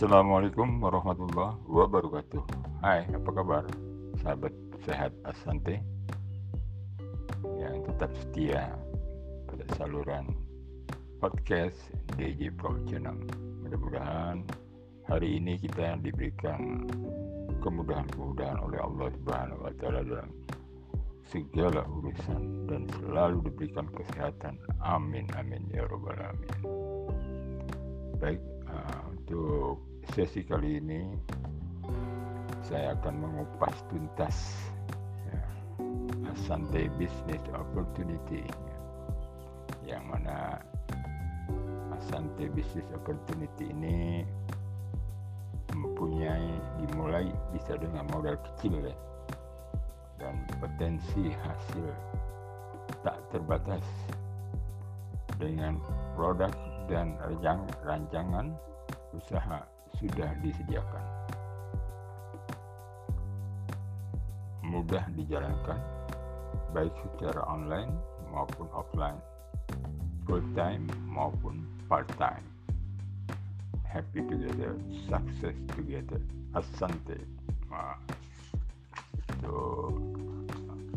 Assalamualaikum warahmatullahi wabarakatuh. Hai apa kabar? Sahabat sehat Asante. Yang tetap setia pada saluran podcast DJ Pro Channel. Mudah-mudahan hari ini kita diberikan kemudahan-kemudahan oleh Allah Subhanahu wa taala dalam segala urusan dan selalu diberikan kesehatan. Amin amin ya robbal alamin. Baik uh, untuk sesi kali ini saya akan mengupas tuntas ya, Asante Business Opportunity yang mana Asante Business Opportunity ini mempunyai dimulai bisa dengan modal kecil ya dan potensi hasil tak terbatas dengan produk dan rancangan usaha sudah disediakan. Mudah dijalankan baik secara online maupun offline, full time maupun part time. Happy together, success together. Asante. Nah, itu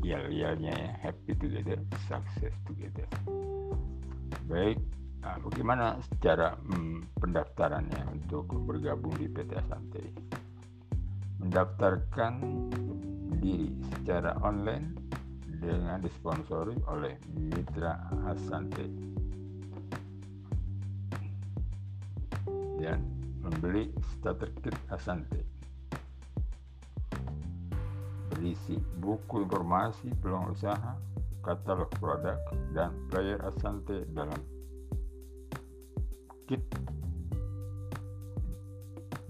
yel-yelnya ya, happy together, success together. Baik, Bagaimana secara hmm, pendaftarannya untuk bergabung di PT Asante? Mendaftarkan diri secara online dengan disponsori oleh Mitra Asante dan membeli starter kit Asante berisi buku informasi peluang usaha, katalog produk, dan player Asante dalam kit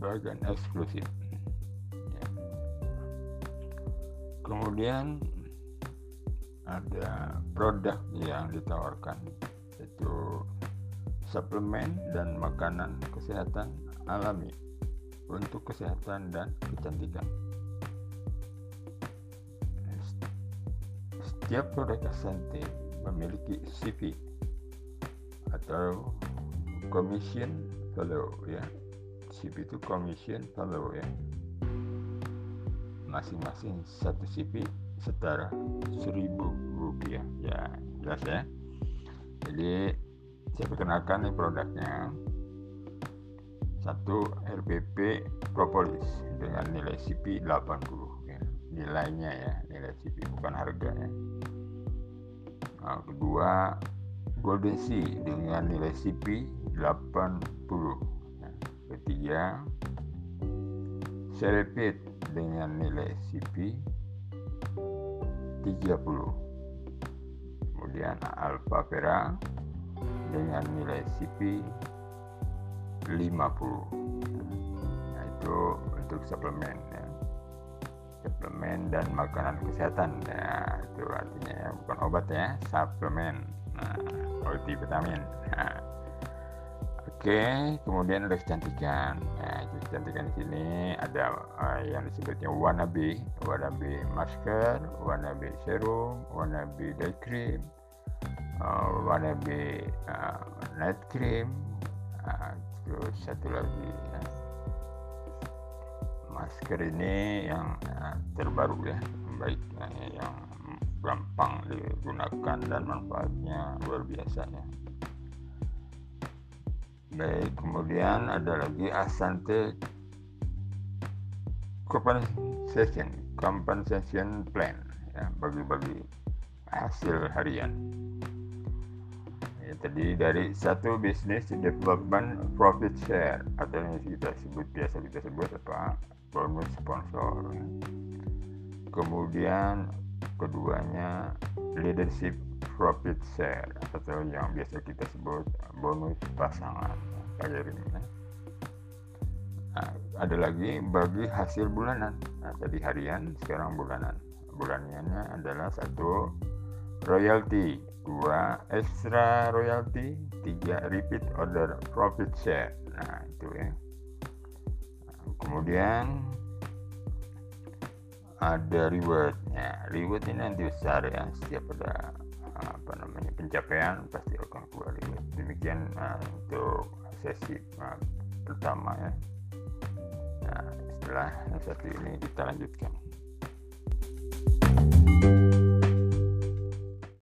bagian eksklusif ya. kemudian ada produk yang ditawarkan yaitu suplemen dan makanan kesehatan alami untuk kesehatan dan kecantikan setiap produk Asante memiliki CV atau commission fellow ya CP itu commission fellow ya masing-masing satu CP setara seribu rupiah. Ya jelas ya. Jadi saya perkenalkan nih produknya. Satu RPP propolis dengan nilai CP 80 ya. nilainya ya nilai CP bukan harganya nah, kedua Golden Sea dengan nilai CP 80 nah, ketiga Serepit dengan nilai CP 30 kemudian Alpha Vera dengan nilai CP 50 nah, itu untuk suplemen ya. suplemen dan makanan kesehatan. Ya itu artinya ya bukan obat ya suplemen multivitamin. Nah, oke kemudian ada kecantikan. Nah kecantikan di sini ada uh, yang disebutnya wannabe. Wannabe masker wannabe serum wannabe day cream uh, wannabe uh, night cream. Uh, terus satu lagi ya. masker ini yang uh, terbaru ya baik yang gampang digunakan dan manfaatnya luar biasa ya. Baik kemudian ada lagi Asante compensation compensation plan ya bagi-bagi hasil harian. Ya, tadi dari satu bisnis development profit share atau yang kita sebut biasa kita sebut apa? Bonus sponsor. Kemudian keduanya leadership profit share atau yang biasa kita sebut bonus pasangan. Ini nah, ada lagi bagi hasil bulanan. Nah, tadi harian sekarang bulanan. Bulanannya adalah satu royalty dua extra royalty tiga repeat order profit share. Nah itu ya. Kemudian ada rewardnya. Reward ini nanti besar yang ya. setiap ada eh, apa namanya pencapaian pasti akan keluar reward. Demikian uh, untuk sesi uh, pertama ya. Nah setelah satu ini kita lanjutkan. thank you